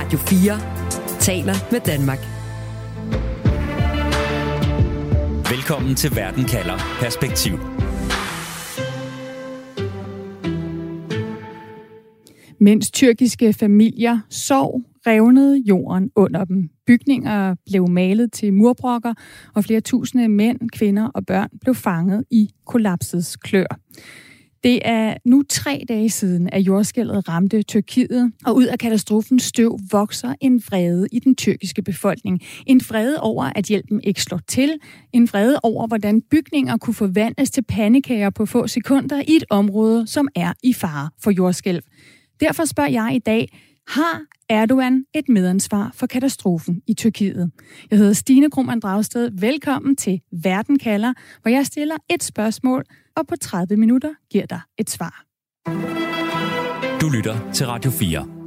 Radio 4 taler med Danmark. Velkommen til Verden kalder Perspektiv. Mens tyrkiske familier sov, revnede jorden under dem. Bygninger blev malet til murbrokker, og flere tusinde mænd, kvinder og børn blev fanget i kollapsets klør. Det er nu tre dage siden, at jordskælvet ramte Tyrkiet, og ud af katastrofens støv vokser en vrede i den tyrkiske befolkning. En vrede over, at hjælpen ikke slår til. En vrede over, hvordan bygninger kunne forvandles til pandekager på få sekunder i et område, som er i fare for jordskælv. Derfor spørger jeg i dag, har Erdogan et medansvar for katastrofen i Tyrkiet? Jeg hedder Stine Krohmann Dragsted. Velkommen til Verden kalder, hvor jeg stiller et spørgsmål, og på 30 minutter giver dig et svar. Du lytter til Radio 4.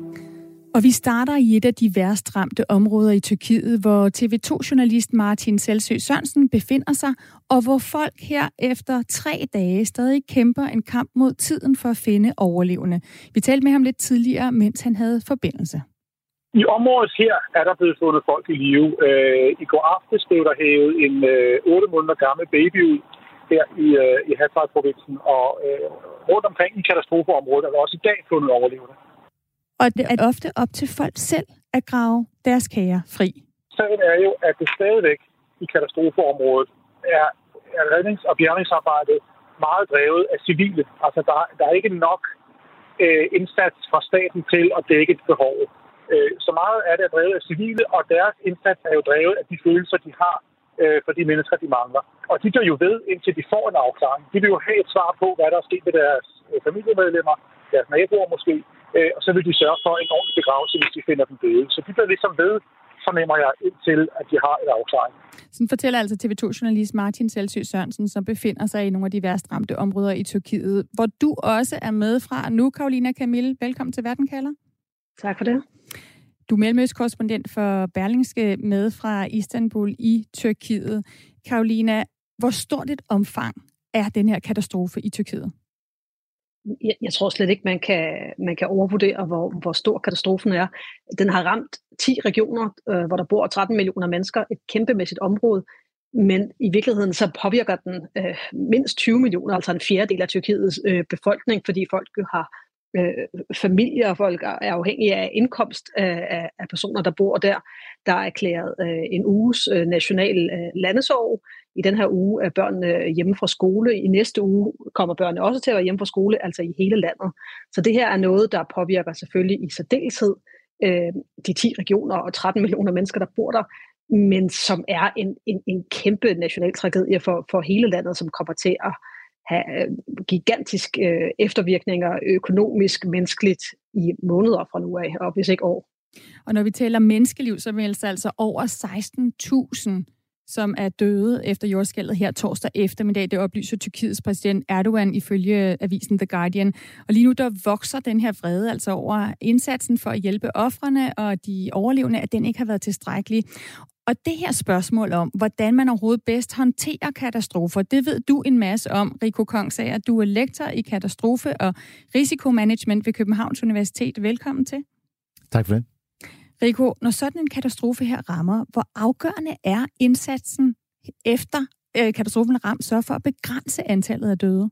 Og vi starter i et af de værst ramte områder i Tyrkiet, hvor TV2-journalist Martin Selsø Sørensen befinder sig, og hvor folk her efter tre dage stadig kæmper en kamp mod tiden for at finde overlevende. Vi talte med ham lidt tidligere, mens han havde forbindelse. I området her er der blevet fundet folk i live. Øh, I går aftes blev der hævet en øh, 8 måneder gammel baby ud her i, øh, i Hatay-provinsen, og øh, rundt omkring i katastrofeområdet er der også i dag fundet overlevende. Og det er ofte op til folk selv at grave deres kager fri. Sagen er jo, at det stadigvæk i katastrofeområdet er, er rednings- og bjergningsarbejdet meget drevet af civile. Altså, der, der er ikke nok øh, indsats fra staten til at dække et behov. Øh, så meget er det drevet af civile, og deres indsats er jo drevet af de følelser, de har øh, for de mennesker, de mangler. Og de bliver jo ved, indtil de får en afklaring. De vil jo have et svar på, hvad der er sket med deres øh, familiemedlemmer, deres naboer måske, øh, og så vil de sørge for en ordentlig begravelse, hvis de finder dem døde. Så de bliver ligesom ved, fornemmer jeg, indtil at de har et afklaring. Sådan fortæller altså TV2-journalist Martin Selsø Sørensen, som befinder sig i nogle af de værst ramte områder i Tyrkiet, hvor du også er med fra nu, Karolina Camille. Velkommen til Verden kalder. Tak for det. Du er mellemøstkorrespondent for Berlingske med fra Istanbul i Tyrkiet. Karolina, hvor stort et omfang er den her katastrofe i Tyrkiet? jeg, jeg tror slet ikke, man kan, man kan overvurdere, hvor, hvor stor katastrofen er. Den har ramt 10 regioner, øh, hvor der bor 13 millioner mennesker, et kæmpemæssigt område, men i virkeligheden så påvirker den øh, mindst 20 millioner, altså en fjerdedel af Tyrkiets øh, befolkning, fordi folk jo har øh, familier, og folk er afhængige af indkomst af, af, personer, der bor der. Der er erklæret øh, en uges øh, national øh, landesorg, i den her uge er børnene hjemme fra skole. I næste uge kommer børnene også til at være hjemme fra skole, altså i hele landet. Så det her er noget, der påvirker selvfølgelig i særdeleshed øh, de 10 regioner og 13 millioner mennesker, der bor der, men som er en, en, en kæmpe national tragedie for, for hele landet, som kommer til at have øh, gigantiske øh, eftervirkninger økonomisk, menneskeligt i måneder fra nu af, og hvis ikke år. Og når vi taler menneskeliv, så meldes det altså over 16.000 som er døde efter jordskælvet her torsdag eftermiddag. Det oplyser Tyrkiets præsident Erdogan ifølge avisen The Guardian. Og lige nu der vokser den her vrede altså over indsatsen for at hjælpe offrene og de overlevende, at den ikke har været tilstrækkelig. Og det her spørgsmål om, hvordan man overhovedet bedst håndterer katastrofer, det ved du en masse om, Rico Kongsager. Du er lektor i katastrofe og risikomanagement ved Københavns Universitet. Velkommen til. Tak for det. Rico, når sådan en katastrofe her rammer, hvor afgørende er indsatsen efter øh, katastrofen ramt så for at begrænse antallet af døde?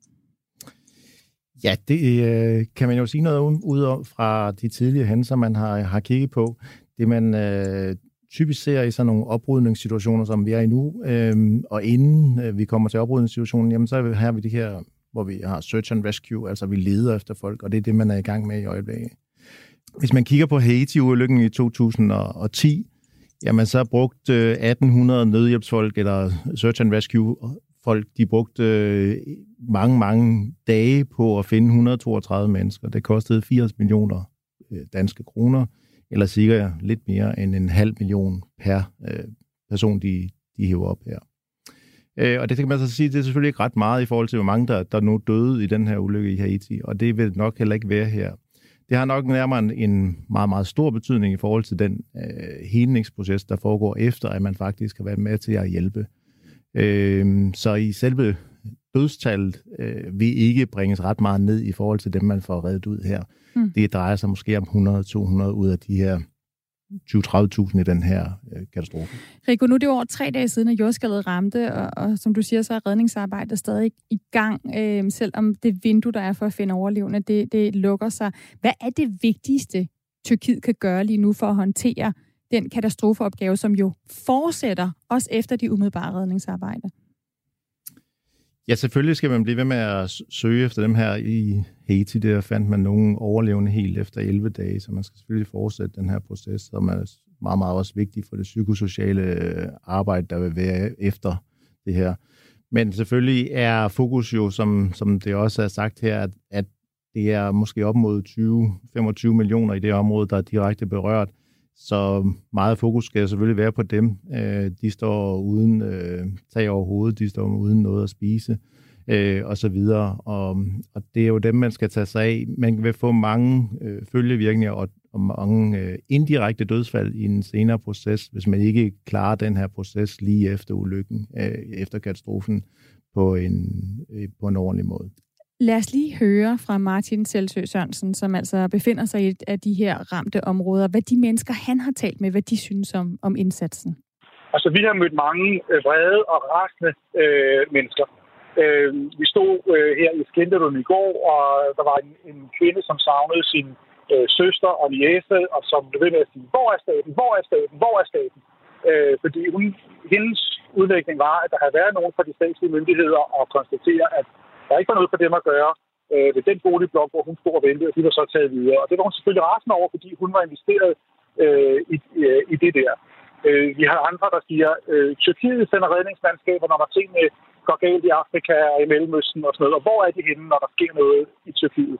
Ja, det øh, kan man jo sige noget ud fra de tidligere hændelser, man har, har kigget på. Det man øh, typisk ser i sådan nogle oprydningssituationer, som vi er i nu, øhm, og inden øh, vi kommer til oprydningssituationen, jamen så har vi det her, hvor vi har search and rescue, altså vi leder efter folk, og det er det, man er i gang med i øjeblikket. Hvis man kigger på Haiti-ulykken i 2010, jamen så brugte øh, 1800 nødhjælpsfolk eller search and rescue folk, de brugte øh, mange, mange dage på at finde 132 mennesker. Det kostede 80 millioner øh, danske kroner, eller cirka lidt mere end en halv million per øh, person, de, de hæver op her. Øh, og det kan man så sige, det er selvfølgelig ikke ret meget i forhold til, hvor mange der, der nu døde i den her ulykke i Haiti, og det vil nok heller ikke være her det har nok nærmere en meget, meget stor betydning i forhold til den øh, helingsproces, der foregår efter, at man faktisk har været med til at hjælpe. Øh, så i selve dødstallet øh, vil ikke bringes ret meget ned i forhold til dem, man får reddet ud her. Mm. Det drejer sig måske om 100-200 ud af de her 20-30.000 i den her øh, katastrofe. Rico, nu er det over tre dage siden, at jordskælvet ramte, og, og som du siger, så er redningsarbejdet stadig i gang, øh, selvom det vindue, der er for at finde overlevende, det, det lukker sig. Hvad er det vigtigste, Tyrkiet kan gøre lige nu for at håndtere den katastrofeopgave, som jo fortsætter, også efter de umiddelbare redningsarbejder? Ja, selvfølgelig skal man blive ved med at søge efter dem her i Haiti. Der fandt man nogle overlevende helt efter 11 dage, så man skal selvfølgelig fortsætte den her proces, som er meget, meget også vigtig for det psykosociale øh, arbejde, der vil være efter det her. Men selvfølgelig er fokus jo, som, som det også er sagt her, at, at det er måske op mod 20-25 millioner i det område, der er direkte berørt. Så meget fokus skal selvfølgelig være på dem. Øh, de står uden øh, tag over hovedet, de står uden noget at spise øh, og så videre. Og, og det er jo dem, man skal tage sig af. Man vil få mange øh, følgevirkninger og, og mange øh, indirekte dødsfald i en senere proces, hvis man ikke klarer den her proces lige efter ulykken, øh, efter katastrofen på en, øh, på en ordentlig måde. Lad os lige høre fra Martin Selsø Sørensen, som altså befinder sig i et af de her ramte områder, hvad de mennesker, han har talt med, hvad de synes om, om indsatsen. Altså, vi har mødt mange øh, vrede og rasende øh, mennesker. Øh, vi stod øh, her i Skinderen i går, og der var en, en kvinde, som savnede sin øh, søster og niæse, og som blev ved med at sige, hvor er staten, hvor er staten, hvor er staten? Øh, fordi hun, hendes udvikling var, at der havde været nogen fra de statslige myndigheder og konstatere, at der ikke var noget for dem at gøre øh, ved den boligblok, hvor hun stod og ventede, og de var så taget videre. Og det var hun selvfølgelig rasende over, fordi hun var investeret øh, i, øh, i det der. Øh, vi har andre, der siger, øh, Tyrkiet sender redningsmandskaber, når der tingene går galt i Afrika og i Mellemøsten og sådan noget. Og hvor er de henne, når der sker noget i Tyrkiet?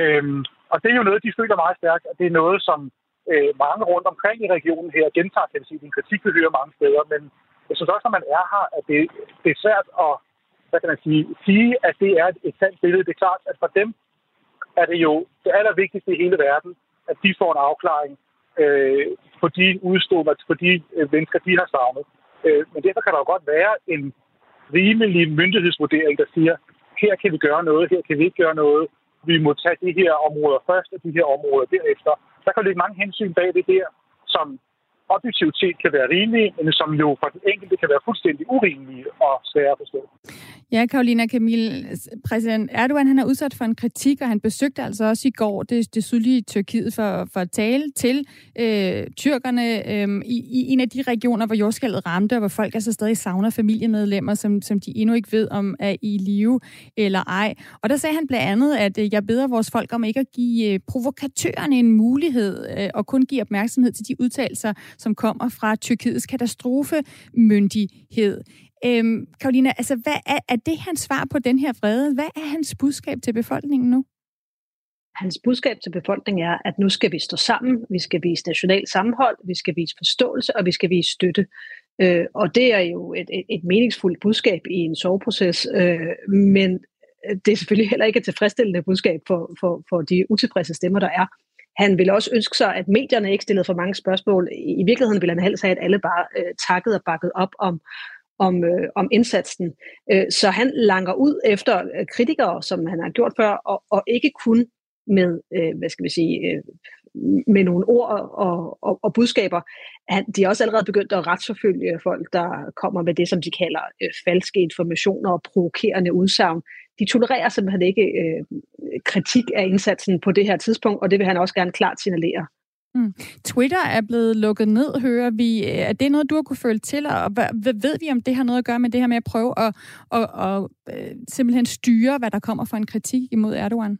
Øh, og det er jo noget, de føler meget stærkt, og det er noget, som øh, mange rundt omkring i regionen her gentager, kan sige, en kritik, vi hører mange steder, men jeg synes også, når man er her, at det, det er svært at hvad kan man sige, sige, at det er et sandt billede. Det er klart, at for dem er det jo det allervigtigste i hele verden, at de får en afklaring øh, på de udstående, altså på de øh, mennesker, de har savnet. Øh, men derfor kan der jo godt være en rimelig myndighedsvurdering, der siger, her kan vi gøre noget, her kan vi ikke gøre noget. Vi må tage de her områder først, og de her områder derefter. Der kan ligge mange hensyn bag det der, som objektivt set kan være rimelige, men som jo for den enkelte kan være fuldstændig urimelige og svære at forstå. Ja, Karolina Kamil, præsident Erdogan han er udsat for en kritik, og han besøgte altså også i går det, det sydlige Tyrkiet for, for at tale til øh, tyrkerne øh, i, i en af de regioner, hvor jordskældet ramte, og hvor folk altså stadig savner familiemedlemmer, som, som de endnu ikke ved, om er i live eller ej. Og der sagde han blandt andet, at øh, jeg beder vores folk om ikke at give øh, provokatørerne en mulighed, øh, og kun give opmærksomhed til de udtalelser, som kommer fra Tyrkiets katastrofemyndighed. Øhm, Karolina, altså hvad er, er det hans svar på den her vrede? Hvad er hans budskab til befolkningen nu? Hans budskab til befolkningen er, at nu skal vi stå sammen, vi skal vise national sammenhold, vi skal vise forståelse, og vi skal vise støtte. Øh, og det er jo et, et, et meningsfuldt budskab i en soveproces, øh, men det er selvfølgelig heller ikke et tilfredsstillende budskab for, for, for de utilfredse stemmer, der er. Han ville også ønske sig, at medierne ikke stillede for mange spørgsmål. I virkeligheden ville han helst have, at alle bare øh, takkede og bakkede op om, om, øh, om indsatsen. Øh, så han langer ud efter øh, kritikere, som han har gjort før, og, og ikke kun med, øh, hvad skal vi sige, øh, med nogle ord og, og, og budskaber. Han, de er også allerede begyndt at retsforfølge folk, der kommer med det, som de kalder øh, falske informationer og provokerende udsagn. De tolererer simpelthen ikke øh, kritik af indsatsen på det her tidspunkt, og det vil han også gerne klart signalere. Mm. Twitter er blevet lukket ned, hører vi. Er det noget, du har kunne føle til, og hvad ved vi, om det har noget at gøre med det her med at prøve at, at, at, at simpelthen styre, hvad der kommer for en kritik imod Erdogan?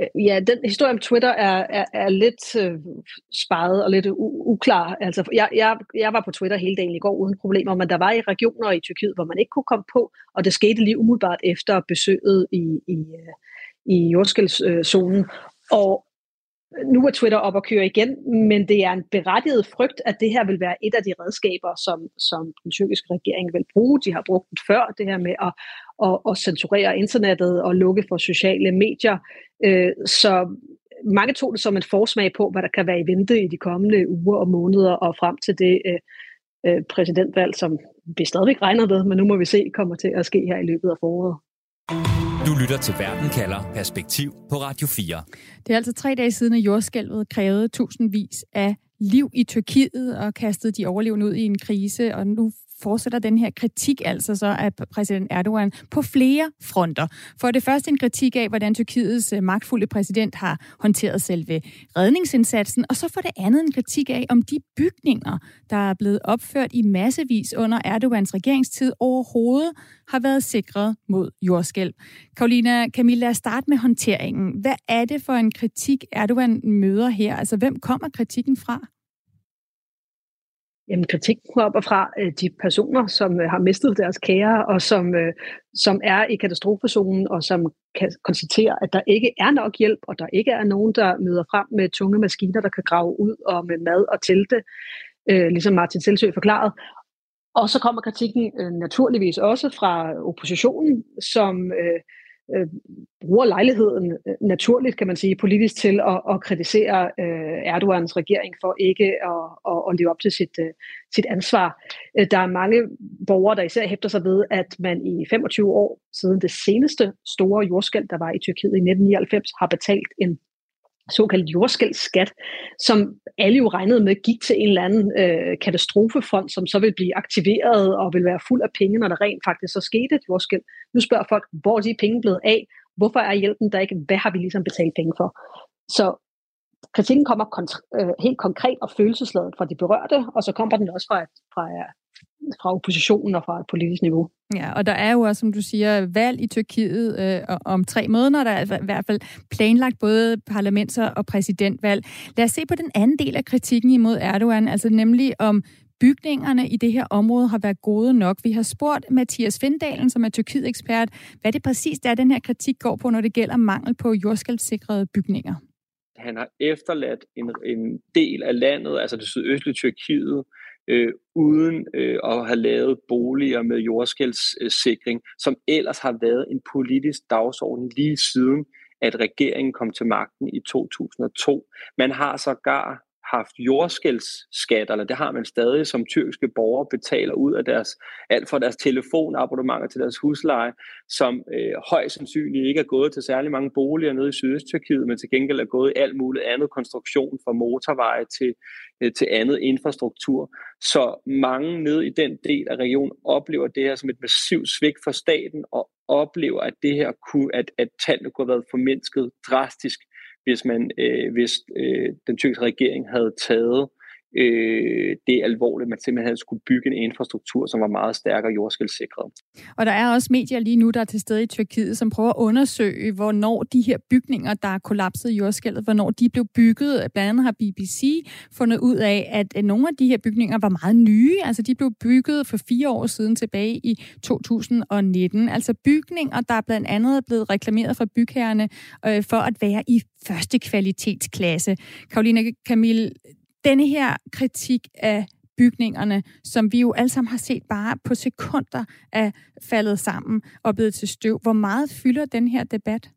Øh, ja, den historie om Twitter er, er, er lidt øh, sparet og lidt u- uklar. Altså, jeg, jeg, jeg var på Twitter hele dagen i går uden problemer, men der var i regioner i Tyrkiet, hvor man ikke kunne komme på, og det skete lige umiddelbart efter besøget i, i, øh, i jordskældszonen. Og nu er Twitter op og køre igen, men det er en berettiget frygt, at det her vil være et af de redskaber, som, som den tyrkiske regering vil bruge. De har brugt det før, det her med at, at, at censurere internettet og lukke for sociale medier. Øh, så mange tog det som en forsmag på, hvad der kan være i vente i de kommende uger og måneder og frem til det øh, øh præsidentvalg, som vi stadigvæk regner med, men nu må vi se, kommer til at ske her i løbet af foråret. Du lytter til Verden kalder Perspektiv på Radio 4. Det er altså tre dage siden, at jordskælvet krævede tusindvis af liv i Tyrkiet og kastede de overlevende ud i en krise, og nu fortsætter den her kritik altså så af præsident Erdogan på flere fronter. For det første en kritik af, hvordan Tyrkiets øh, magtfulde præsident har håndteret selve redningsindsatsen, og så for det andet en kritik af, om de bygninger, der er blevet opført i massevis under Erdogans regeringstid, overhovedet har været sikret mod jordskælv. Karolina Camilla, lad os starte med håndteringen. Hvad er det for en kritik, Erdogan møder her? Altså, hvem kommer kritikken fra? Jamen, kritik kommer fra øh, de personer, som øh, har mistet deres kære, og som, øh, som er i katastrofezonen, og som kan konstatere, at der ikke er nok hjælp, og der ikke er nogen, der møder frem med tunge maskiner, der kan grave ud, og med mad og telte, øh, ligesom Martin Selsø forklarede. Og så kommer kritikken øh, naturligvis også fra oppositionen, som øh, øh, bruger lejligheden øh, naturligt, kan man sige, politisk til at, at kritisere øh, Erdogans regering for ikke at, at, at leve op til sit, øh, sit ansvar. Øh, der er mange borgere, der især hæfter sig ved, at man i 25 år siden det seneste store jordskæld, der var i Tyrkiet i 1999, har betalt en såkaldt jordskældsskat, som alle jo regnede med gik til en eller anden øh, katastrofefond, som så vil blive aktiveret og vil være fuld af penge, når der rent faktisk så skete et jordskæld. Nu spørger folk, hvor er de penge blevet af? Hvorfor er hjælpen der ikke? Hvad har vi ligesom betalt penge for? Så kritikken kommer kont- øh, helt konkret og følelsesladet fra de berørte, og så kommer den også fra, fra fra oppositionen og fra et politisk niveau. Ja, og der er jo også, som du siger, valg i Tyrkiet øh, om tre måneder. Der er i hvert fald planlagt både parlaments- og præsidentvalg. Lad os se på den anden del af kritikken imod Erdogan, altså nemlig om bygningerne i det her område har været gode nok. Vi har spurgt Mathias Findalen, som er Tyrkiet-ekspert, hvad det præcis er, den her kritik går på, når det gælder mangel på jordskældssikrede bygninger. Han har efterladt en, en del af landet, altså det sydøstlige Tyrkiet, øh, uden øh, at have lavet boliger med jordskældssikring, som ellers har været en politisk dagsorden lige siden, at regeringen kom til magten i 2002. Man har sågar haft jordskældsskatter, eller det har man stadig, som tyrkiske borgere betaler ud af deres, alt fra deres telefonabonnementer til deres husleje, som øh, højst sandsynligt ikke er gået til særlig mange boliger nede i Sydøst-Tyrkiet, men til gengæld er gået i alt muligt andet konstruktion fra motorveje til, øh, til andet infrastruktur. Så mange nede i den del af regionen oplever det her som et massivt svigt for staten, og oplever, at det her kunne, at, at tallene kunne have været formindsket drastisk hvis man øh, hvis øh, den tyrkiske regering havde taget øh, det alvorligt, at man simpelthen skulle bygge en infrastruktur, som var meget stærkere jordskældssikret. Og der er også medier lige nu, der er til stede i Tyrkiet, som prøver at undersøge, hvornår de her bygninger, der er kollapset i jordskældet, hvornår de blev bygget. Blandt andet har BBC fundet ud af, at øh, nogle af de her bygninger var meget nye. Altså de blev bygget for fire år siden tilbage i 2019. Altså bygninger, der blandt andet blevet reklameret fra bygherrerne øh, for at være i første kvalitetsklasse. Karoline Camille, denne her kritik af bygningerne, som vi jo alle sammen har set bare på sekunder er faldet sammen og blevet til støv. Hvor meget fylder den her debat?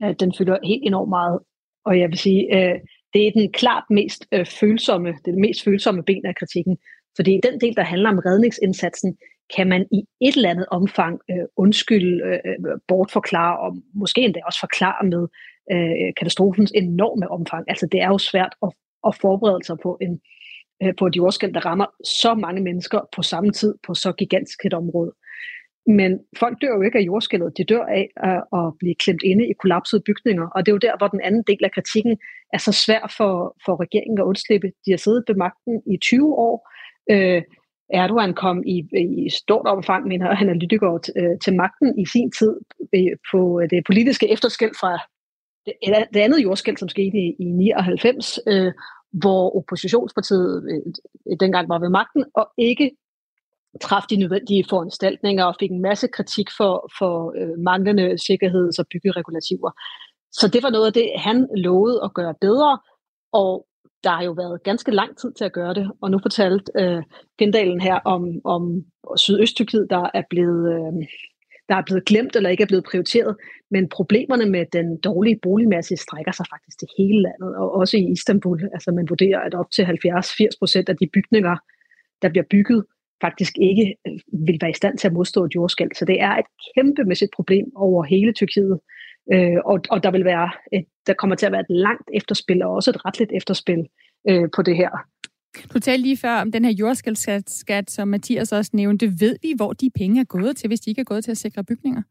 Ja, den fylder helt enormt meget. Og jeg vil sige, øh, det er den klart mest øh, følsomme, det, er det mest følsomme ben af kritikken. Fordi den del, der handler om redningsindsatsen, kan man i et eller andet omfang øh, undskylde, øh, øh bortforklare og måske endda også forklare med øh, katastrofens enorme omfang. Altså det er jo svært at, at forberede sig på en øh, på et jordskæld, der rammer så mange mennesker på samme tid på så gigantisk et område. Men folk dør jo ikke af jordskældet, de dør af at, at blive klemt inde i kollapsede bygninger, og det er jo der, hvor den anden del af kritikken er så svær for, for regeringen at undslippe. De har siddet ved magten i 20 år, øh, Erdogan kom i, i stort omfang, mener analytikere, til, øh, til magten i sin tid øh, på det politiske efterskæld fra det, det andet jordskæld, som skete i, i 99, øh, hvor oppositionspartiet øh, øh, dengang var ved magten, og ikke traf de nødvendige foranstaltninger og fik en masse kritik for, for øh, manglende sikkerheds- og byggeregulativer. Så det var noget af det, han lovede at gøre bedre, og der har jo været ganske lang tid til at gøre det, og nu fortalte øh, Pindalen her om, om Sydøst-Tyrkiet, der er blevet øh, der er blevet glemt eller ikke er blevet prioriteret. Men problemerne med den dårlige boligmasse strækker sig faktisk til hele landet, og også i Istanbul. Altså man vurderer, at op til 70-80 procent af de bygninger, der bliver bygget, faktisk ikke øh, vil være i stand til at modstå et jordskæld. Så det er et kæmpemæssigt problem over hele Tyrkiet. Øh, og, og der vil være et, der kommer til at være et langt efterspil, og også et retligt efterspil øh, på det her. Du talte lige før om den her jordskældskat, som Mathias også nævnte. Ved vi, hvor de penge er gået til, hvis de ikke er gået til at sikre bygninger?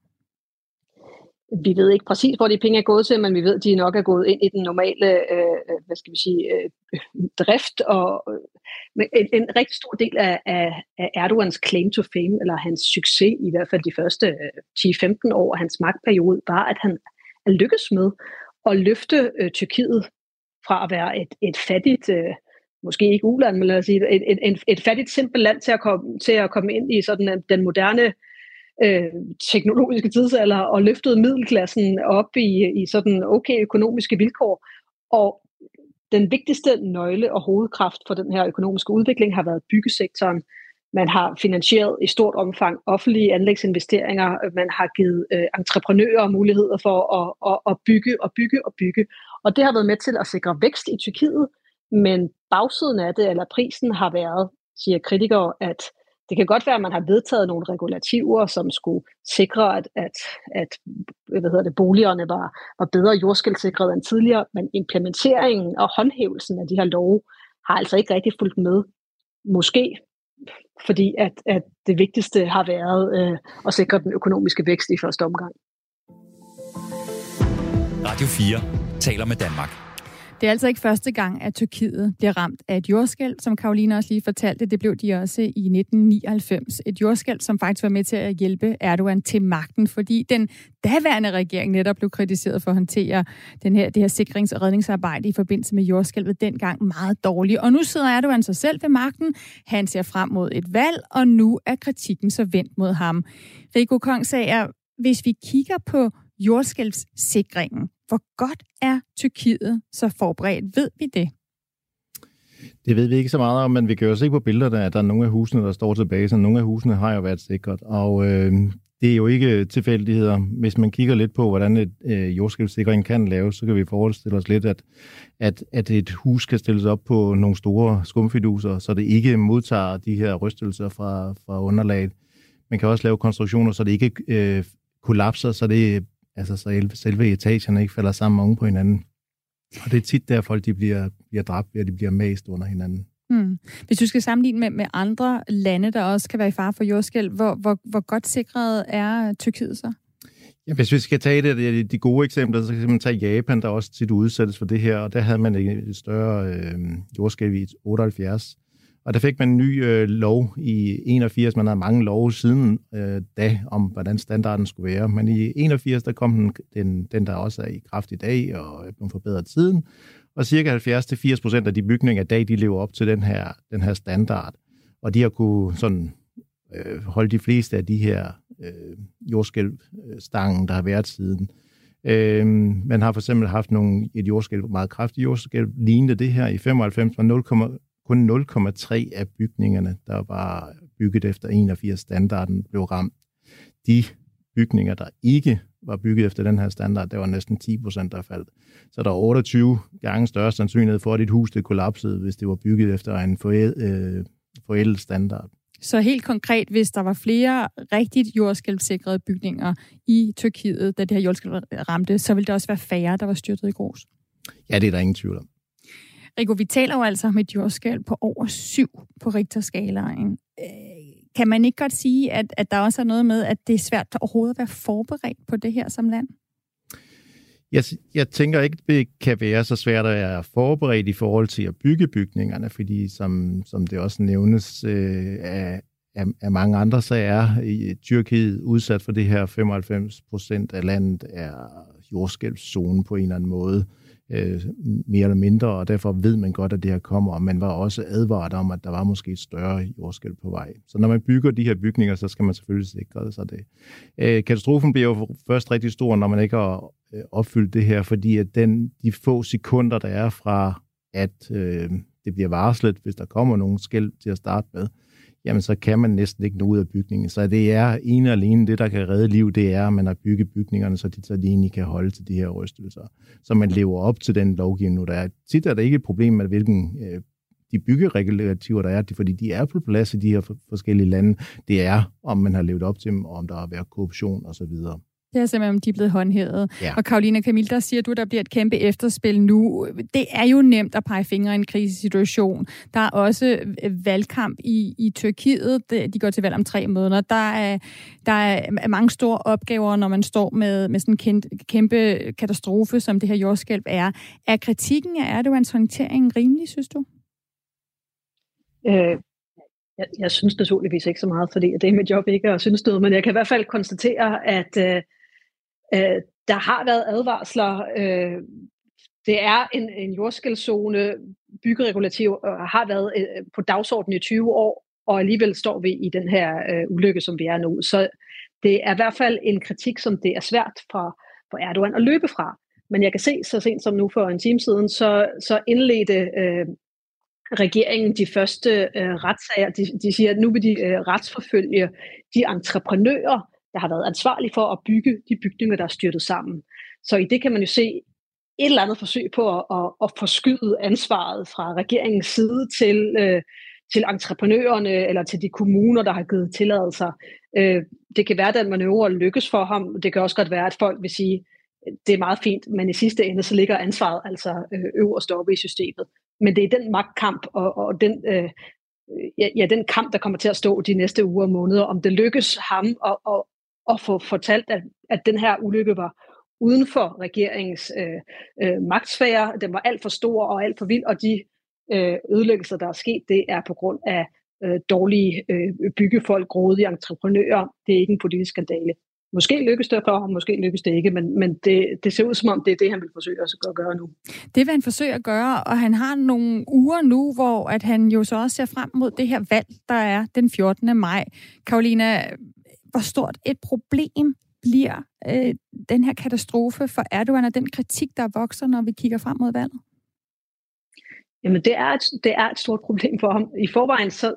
Vi ved ikke præcis, hvor de penge er gået til, men vi ved, at de nok er gået ind i den normale øh, øh hvad skal vi sige, øh, drift. Og, øh, en, en rigtig stor del af, af, af Erdogans claim to fame, eller hans succes, i hvert fald de første øh, 10-15 år af hans magtperiode, var, at han er lykkes med at løfte øh, Tyrkiet fra at være et, et fattigt, øh, måske ikke uland, men lad os sige, et, et, et, et fattigt simpelt land til at komme, til at komme ind i sådan øh, den moderne øh, teknologiske tidsalder og løftede middelklassen op i, i sådan okay økonomiske vilkår. Og den vigtigste nøgle og hovedkraft for den her økonomiske udvikling har været byggesektoren. Man har finansieret i stort omfang offentlige anlægsinvesteringer. Man har givet øh, entreprenører muligheder for at, at, at bygge og bygge og bygge. Og det har været med til at sikre vækst i Tyrkiet, men bagsiden af det, eller prisen, har været, siger kritikere, at det kan godt være, at man har vedtaget nogle regulativer, som skulle sikre, at, at, at hvad hedder det, boligerne var, var bedre jordskældsikrede end tidligere, men implementeringen og håndhævelsen af de her love har altså ikke rigtig fulgt med. Måske fordi at, at det vigtigste har været øh, at sikre den økonomiske vækst i første omgang. Radio 4 taler med Danmark. Det er altså ikke første gang, at Tyrkiet bliver ramt af et jordskæld, som Karoline også lige fortalte. Det blev de også i 1999. Et jordskæld, som faktisk var med til at hjælpe Erdogan til magten, fordi den daværende regering netop blev kritiseret for at håndtere den her, det her sikrings- og redningsarbejde i forbindelse med jordskælvet dengang meget dårligt. Og nu sidder Erdogan sig selv ved magten. Han ser frem mod et valg, og nu er kritikken så vendt mod ham. Rico Kong sagde, hvis vi kigger på jordskælvssikringen, hvor godt er Tyrkiet så forberedt? Ved vi det? Det ved vi ikke så meget om, men vi kan jo se på billederne, at der er nogle af husene, der står tilbage, så nogle af husene har jo været sikret. Og øh, det er jo ikke tilfældigheder. Hvis man kigger lidt på, hvordan et øh, jordskælvssikring kan laves, så kan vi forestille os lidt, at, at, at et hus kan stilles op på nogle store skumfiduser, så det ikke modtager de her rystelser fra, fra underlaget. Man kan også lave konstruktioner, så det ikke øh, kollapser, så det altså så selve etagerne ikke falder sammen oven på hinanden. Og det er tit der, folk de bliver, bliver dræbt ved, at de bliver mast under hinanden. Hmm. Hvis du skal sammenligne med, med andre lande, der også kan være i fare for jordskæld, hvor, hvor, hvor godt sikret er Tyrkiet så? Ja, hvis vi skal tage det, de, de gode eksempler, så kan man tage Japan, der også tit udsættes for det her, og der havde man et større øh, jordskælv i 78. Og der fik man en ny øh, lov i 81. Man havde mange love siden øh, da om, hvordan standarden skulle være. Men i 81, der kom den, den, den der også er i kraft i dag og er blevet forbedret siden. Og cirka 70-80 procent af de bygninger i dag, de lever op til den her, den her standard. Og de har kunne sådan, øh, holde de fleste af de her øh, jordskælvstangen, der har været siden. Øh, man har for eksempel haft nogle, et jordskælv, meget kraftigt jordskælv, lignende det her i 95, var kun 0,3 af bygningerne, der var bygget efter 81-standarden, blev ramt. De bygninger, der ikke var bygget efter den her standard, der var næsten 10 procent, der faldt. Så der er 28 gange større sandsynlighed for, at dit hus det kollapsede, hvis det var bygget efter en forældet, øh, standard. Så helt konkret, hvis der var flere rigtigt jordskælvsikrede bygninger i Tyrkiet, da det her jordskælv ramte, så ville der også være færre, der var styrtet i grus? Ja, det er der ingen tvivl om. Rico, vi taler jo altså om et jordskæld på over syv på Richterskalaen. Øh, kan man ikke godt sige, at, at der også er noget med, at det er svært overhovedet at være forberedt på det her som land? Jeg, jeg tænker ikke, det kan være så svært at være forberedt i forhold til at bygge bygningerne, fordi som, som det også nævnes øh, af, af, af mange andre, så er i Tyrkiet udsat for det her 95 procent af landet er jordskælvszone på en eller anden måde. Øh, øh, mere eller mindre, og derfor ved man godt, at det her kommer, og man var også advaret om, at der var måske et større jordskælv på vej. Så når man bygger de her bygninger, så skal man selvfølgelig sikre sig det. Øh, katastrofen bliver jo først rigtig stor, når man ikke har øh, opfyldt det her, fordi at den, de få sekunder, der er fra, at øh, det bliver varslet, hvis der kommer nogen skæld til at starte med, jamen så kan man næsten ikke nå ud af bygningen. Så det er en og alene det, der kan redde liv, det er, at man har bygget bygningerne, så de så egentlig kan holde til de her rystelser. Så man lever op til den lovgivning, nu der er. Tit er der ikke et problem med, hvilken øh, de byggeregulativer, der er, fordi de er på plads i de her forskellige lande. Det er, om man har levet op til dem, og om der har været korruption osv. Det er simpelthen, om de er blevet håndhævet. Ja. Og Karolina Kamil, der siger du, der bliver et kæmpe efterspil nu. Det er jo nemt at pege fingre i en krisesituation. Der er også øh, valgkamp i, i Tyrkiet. De går til valg om tre måneder. Der er, der er mange store opgaver, når man står med, med sådan en kæmpe katastrofe, som det her jordskælv er. Er kritikken af Erdogans håndtering rimelig, synes du? Øh, jeg, jeg synes naturligvis ikke så meget, fordi det er mit job ikke at synes noget, men jeg kan i hvert fald konstatere, at øh, Øh, der har været advarsler. Øh, det er en, en jordskældzone, byggeregulativ øh, har været øh, på dagsordenen i 20 år, og alligevel står vi i den her øh, ulykke, som vi er nu. Så det er i hvert fald en kritik, som det er svært for, for Erdogan at løbe fra. Men jeg kan se, så sent som nu for en time siden, så, så indledte øh, regeringen de første øh, retssager. De, de siger, at nu vil de øh, retsforfølge de entreprenører, der har været ansvarlig for at bygge de bygninger, der er styrtet sammen. Så i det kan man jo se et eller andet forsøg på at, at, at forskyde ansvaret fra regeringens side til, øh, til entreprenørerne eller til de kommuner, der har givet tilladelser. Øh, det kan være, at den manøvre lykkes for ham. Det kan også godt være, at folk vil sige, det er meget fint, men i sidste ende så ligger ansvaret altså øh, øverst oppe i systemet. Men det er den magtkamp og, og den, øh, ja, ja, den kamp, der kommer til at stå de næste uger og måneder, om det lykkes ham at, at, at få fortalt, at, at den her ulykke var uden for regeringens øh, øh, magtsfære. Den var alt for stor og alt for vild, og de øh, ødelæggelser, der er sket, det er på grund af øh, dårlige øh, byggefolk, grådige entreprenører. Det er ikke en politisk skandale. Måske lykkes det for ham, måske lykkes det ikke, men, men det, det ser ud som om, det er det, han vil forsøge at gøre nu. Det vil han forsøge at gøre, og han har nogle uger nu, hvor at han jo så også ser frem mod det her valg, der er den 14. maj. Karolina, hvor stort et problem bliver øh, den her katastrofe for Erdogan og den kritik, der vokser, når vi kigger frem mod valget? Jamen, det er, et, det er et stort problem for ham. I forvejen, så,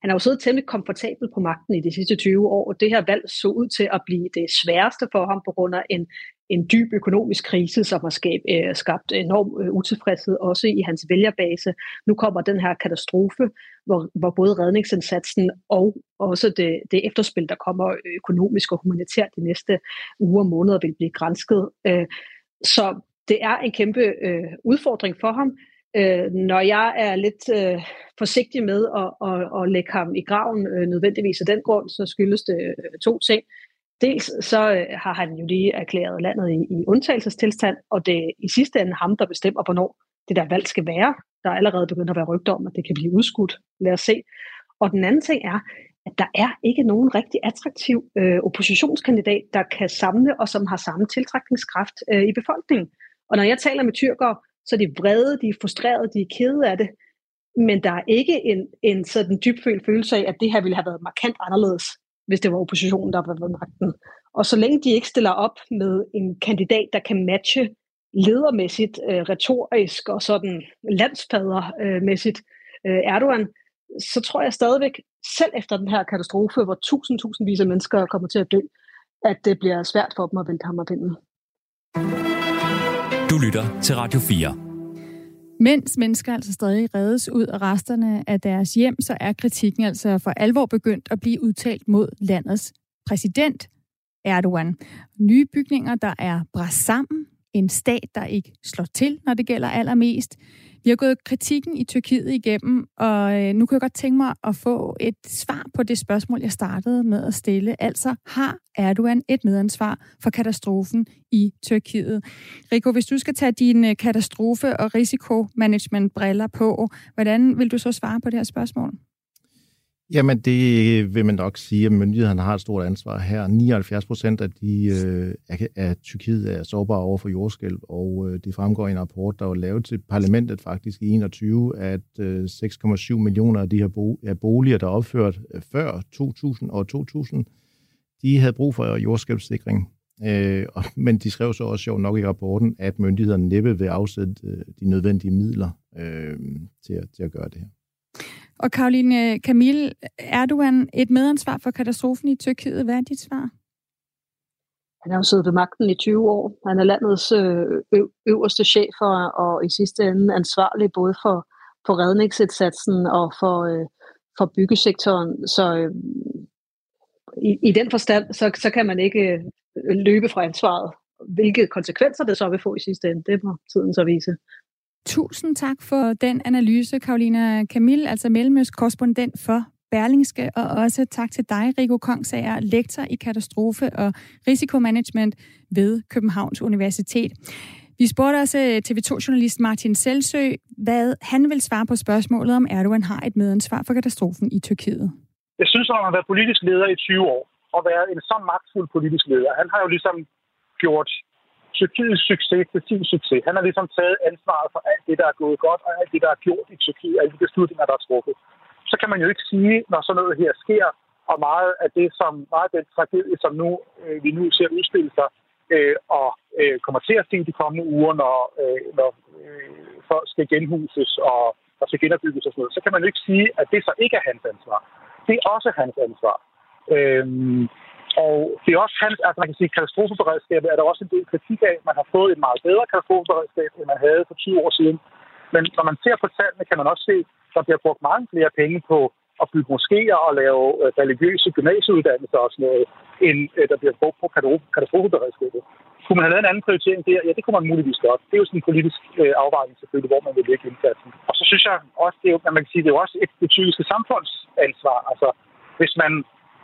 han har jo siddet temmelig komfortabel på magten i de sidste 20 år, og det her valg så ud til at blive det sværeste for ham på grund af en, en dyb økonomisk krise, som har skabt, øh, skabt enorm øh, utilfredshed også i hans vælgerbase. Nu kommer den her katastrofe, hvor, hvor både redningsindsatsen og også det, det efterspil, der kommer økonomisk og humanitært de næste uger og måneder, vil blive grænsket. Øh, så det er en kæmpe øh, udfordring for ham. Øh, når jeg er lidt øh, forsigtig med at, at, at lægge ham i graven øh, nødvendigvis af den grund, så skyldes det øh, to ting. Dels så øh, har han jo lige erklæret landet i, i undtagelsestilstand, og det er i sidste ende ham, der bestemmer, hvornår det der valg skal være. Der er allerede begyndt at være rygter om, at det kan blive udskudt. Lad os se. Og den anden ting er, at der er ikke nogen rigtig attraktiv øh, oppositionskandidat, der kan samle og som har samme tiltrækningskraft øh, i befolkningen. Og når jeg taler med tyrkere, så er de vrede, de er frustrerede, de er kede af det. Men der er ikke en, en sådan dybfølt følelse af, at det her ville have været markant anderledes, hvis det var oppositionen, der var ved magten. Og så længe de ikke stiller op med en kandidat, der kan matche ledermæssigt, øh, retorisk og sådan landsfadermæssigt øh, Erdogan, så tror jeg stadigvæk, selv efter den her katastrofe, hvor tusind, tusindvis af mennesker kommer til at dø, at det bliver svært for dem at vente ham af vinden. Lytter til Radio 4. Mens mennesker altså stadig reddes ud af resterne af deres hjem, så er kritikken altså for alvor begyndt at blive udtalt mod landets præsident Erdogan. Nye bygninger, der er bræst sammen, en stat, der ikke slår til, når det gælder allermest. Vi har gået kritikken i Tyrkiet igennem, og øh, nu kan jeg godt tænke mig at få et svar på det spørgsmål, jeg startede med at stille. Altså, har Erdogan et medansvar for katastrofen i Tyrkiet? Rico, hvis du skal tage dine øh, katastrofe- og risikomanagement-briller på, hvordan vil du så svare på det her spørgsmål? Jamen, det vil man nok sige, at myndighederne har et stort ansvar her. 79 procent af, de, øh, af Tyrkiet er sårbare over for jordskælv, og øh, det fremgår i en rapport, der var lavet til parlamentet faktisk i 21, at øh, 6,7 millioner af de her bo- af boliger, der er opført øh, før 2000 og 2000, de havde brug for jordskælvssikring. Øh, men de skrev så også sjovt nok i rapporten, at myndighederne næppe vil afsætte øh, de nødvendige midler øh, til, at, til at gøre det her. Og Karoline øh, Camille, Erdogan et medansvar for katastrofen i Tyrkiet. Hvad er dit svar? Han har jo siddet ved magten i 20 år. Han er landets øh, øverste chef og, og i sidste ende ansvarlig både for, for redningsindsatsen og for, øh, for byggesektoren. Så øh, i, i den forstand, så, så kan man ikke øh, løbe fra ansvaret. Hvilke konsekvenser det så vil få i sidste ende, det må tiden så vise. Tusind tak for den analyse, Karolina Camille, altså Mellemøst korrespondent for Berlingske, og også tak til dig, Rico Kongsager, lektor i katastrofe og risikomanagement ved Københavns Universitet. Vi spurgte også øh, TV2-journalist Martin Selsø, hvad han vil svare på spørgsmålet, om Erdogan har et medansvar for katastrofen i Tyrkiet. Jeg synes, at han har været politisk leder i 20 år, og været en så magtfuld politisk leder. Han har jo ligesom gjort Tyrkiets succes til sin succes. Han har ligesom taget ansvaret for alt det, der er gået godt, og alt det, der er gjort i Tyrkiet, alle de beslutninger, der er truffet. Så kan man jo ikke sige, når sådan noget her sker, og meget af det, som meget af den tragedie, som nu, øh, vi nu ser udspille sig, øh, og øh, kommer til at se de kommende uger, når, øh, når øh, folk skal genhuses og, og skal genopbygges og sådan noget, så kan man jo ikke sige, at det så ikke er hans ansvar. Det er også hans ansvar. Øhm, og det er også hans, altså man kan sige, katastrofeberedskabet er der også en del kritik af. Man har fået et meget bedre katastrofeberedskab, end man havde for 20 år siden. Men når man ser på tallene, kan man også se, at der bliver brugt mange flere penge på at bygge moskéer og lave øh, religiøse gymnasieuddannelser og sådan noget, end øh, der bliver brugt på katastrofeberedskabet. Kunne man have lavet en anden prioritering der? Ja, det kunne man muligvis godt. Det er jo sådan en politisk øh, afvejning selvfølgelig, hvor man vil lægge indsatsen. Og så synes jeg også, det er jo, man kan sige, det er jo også et betydeligt samfundsansvar. Altså, hvis man,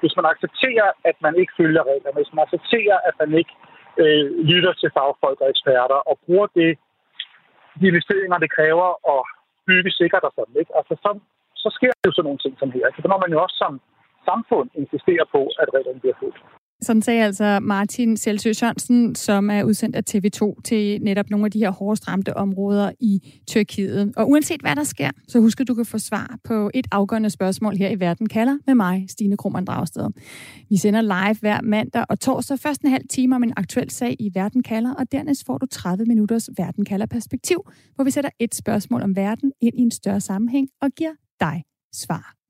hvis man accepterer, at man ikke følger reglerne, hvis man accepterer, at man ikke øh, lytter til fagfolk og eksperter og bruger det, de investeringer, det kræver at bygge sikkert og sådan, ikke? Altså, så, så sker jo sådan nogle ting som her. Så når man jo også som samfund insisterer på, at reglerne bliver fuldt. Sådan sagde altså Martin Selsø Sørensen, som er udsendt af TV2 til netop nogle af de her hårdest ramte områder i Tyrkiet. Og uanset hvad der sker, så husk at du kan få svar på et afgørende spørgsmål her i Verden kalder med mig, Stine Krohmann Dragsted. Vi sender live hver mandag og torsdag først en halv time om en aktuel sag i Verden kalder, og dernæst får du 30 minutters Verden kalder perspektiv, hvor vi sætter et spørgsmål om verden ind i en større sammenhæng og giver dig svar.